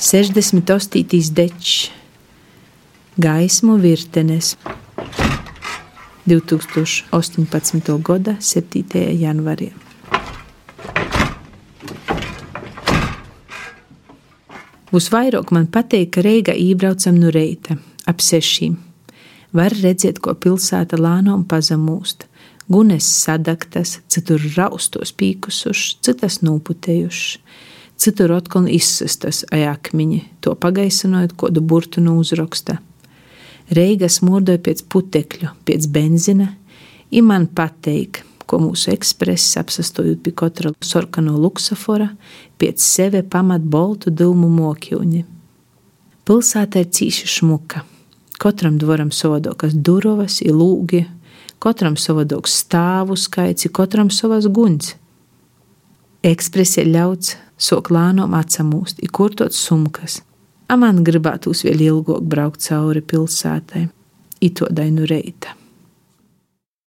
68. dečs, gaismu virtenes. 2018. gada 7. janvārī. Visvairāk man patīk, ka Reiga iebraucam no reita, ap sešiem. Var redzēt, ko pilsēta lānām pazemūst. Gunes sadaktas, citur raustos pīkusušas, citas noputējušas, citur atkal izsistas ajakmiņi, to pagaisinot kādu burtu no uzraksta. Reiga smurdoja pēc putekļu, pēc benzina, i man pateik, ko mūsu ekspress apsastojot pie katra sarkano luksafora, pēc sevi pamat boltu dūmu mokļuņi. Pilsēta ir cīši šmuka. Katram dvaram savadokas durovas, ir lūgi, katram savadoks stāvu skaits, katram savas guņas. Ekspresē ļauts sok lānom atsamūst, ir kurtot sumkas. A man gribētos vēl ilgāk braukt cauri pilsētai, itodai nu reita.